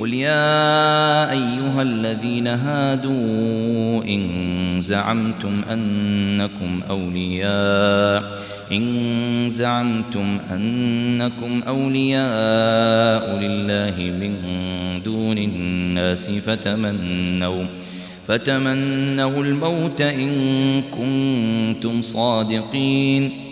قل يا أيها الذين هادوا إن زعمتم أنكم أولياء إن زعمتم أنكم أولياء لله من دون الناس فتمنوا فتمنوا الموت إن كنتم صادقين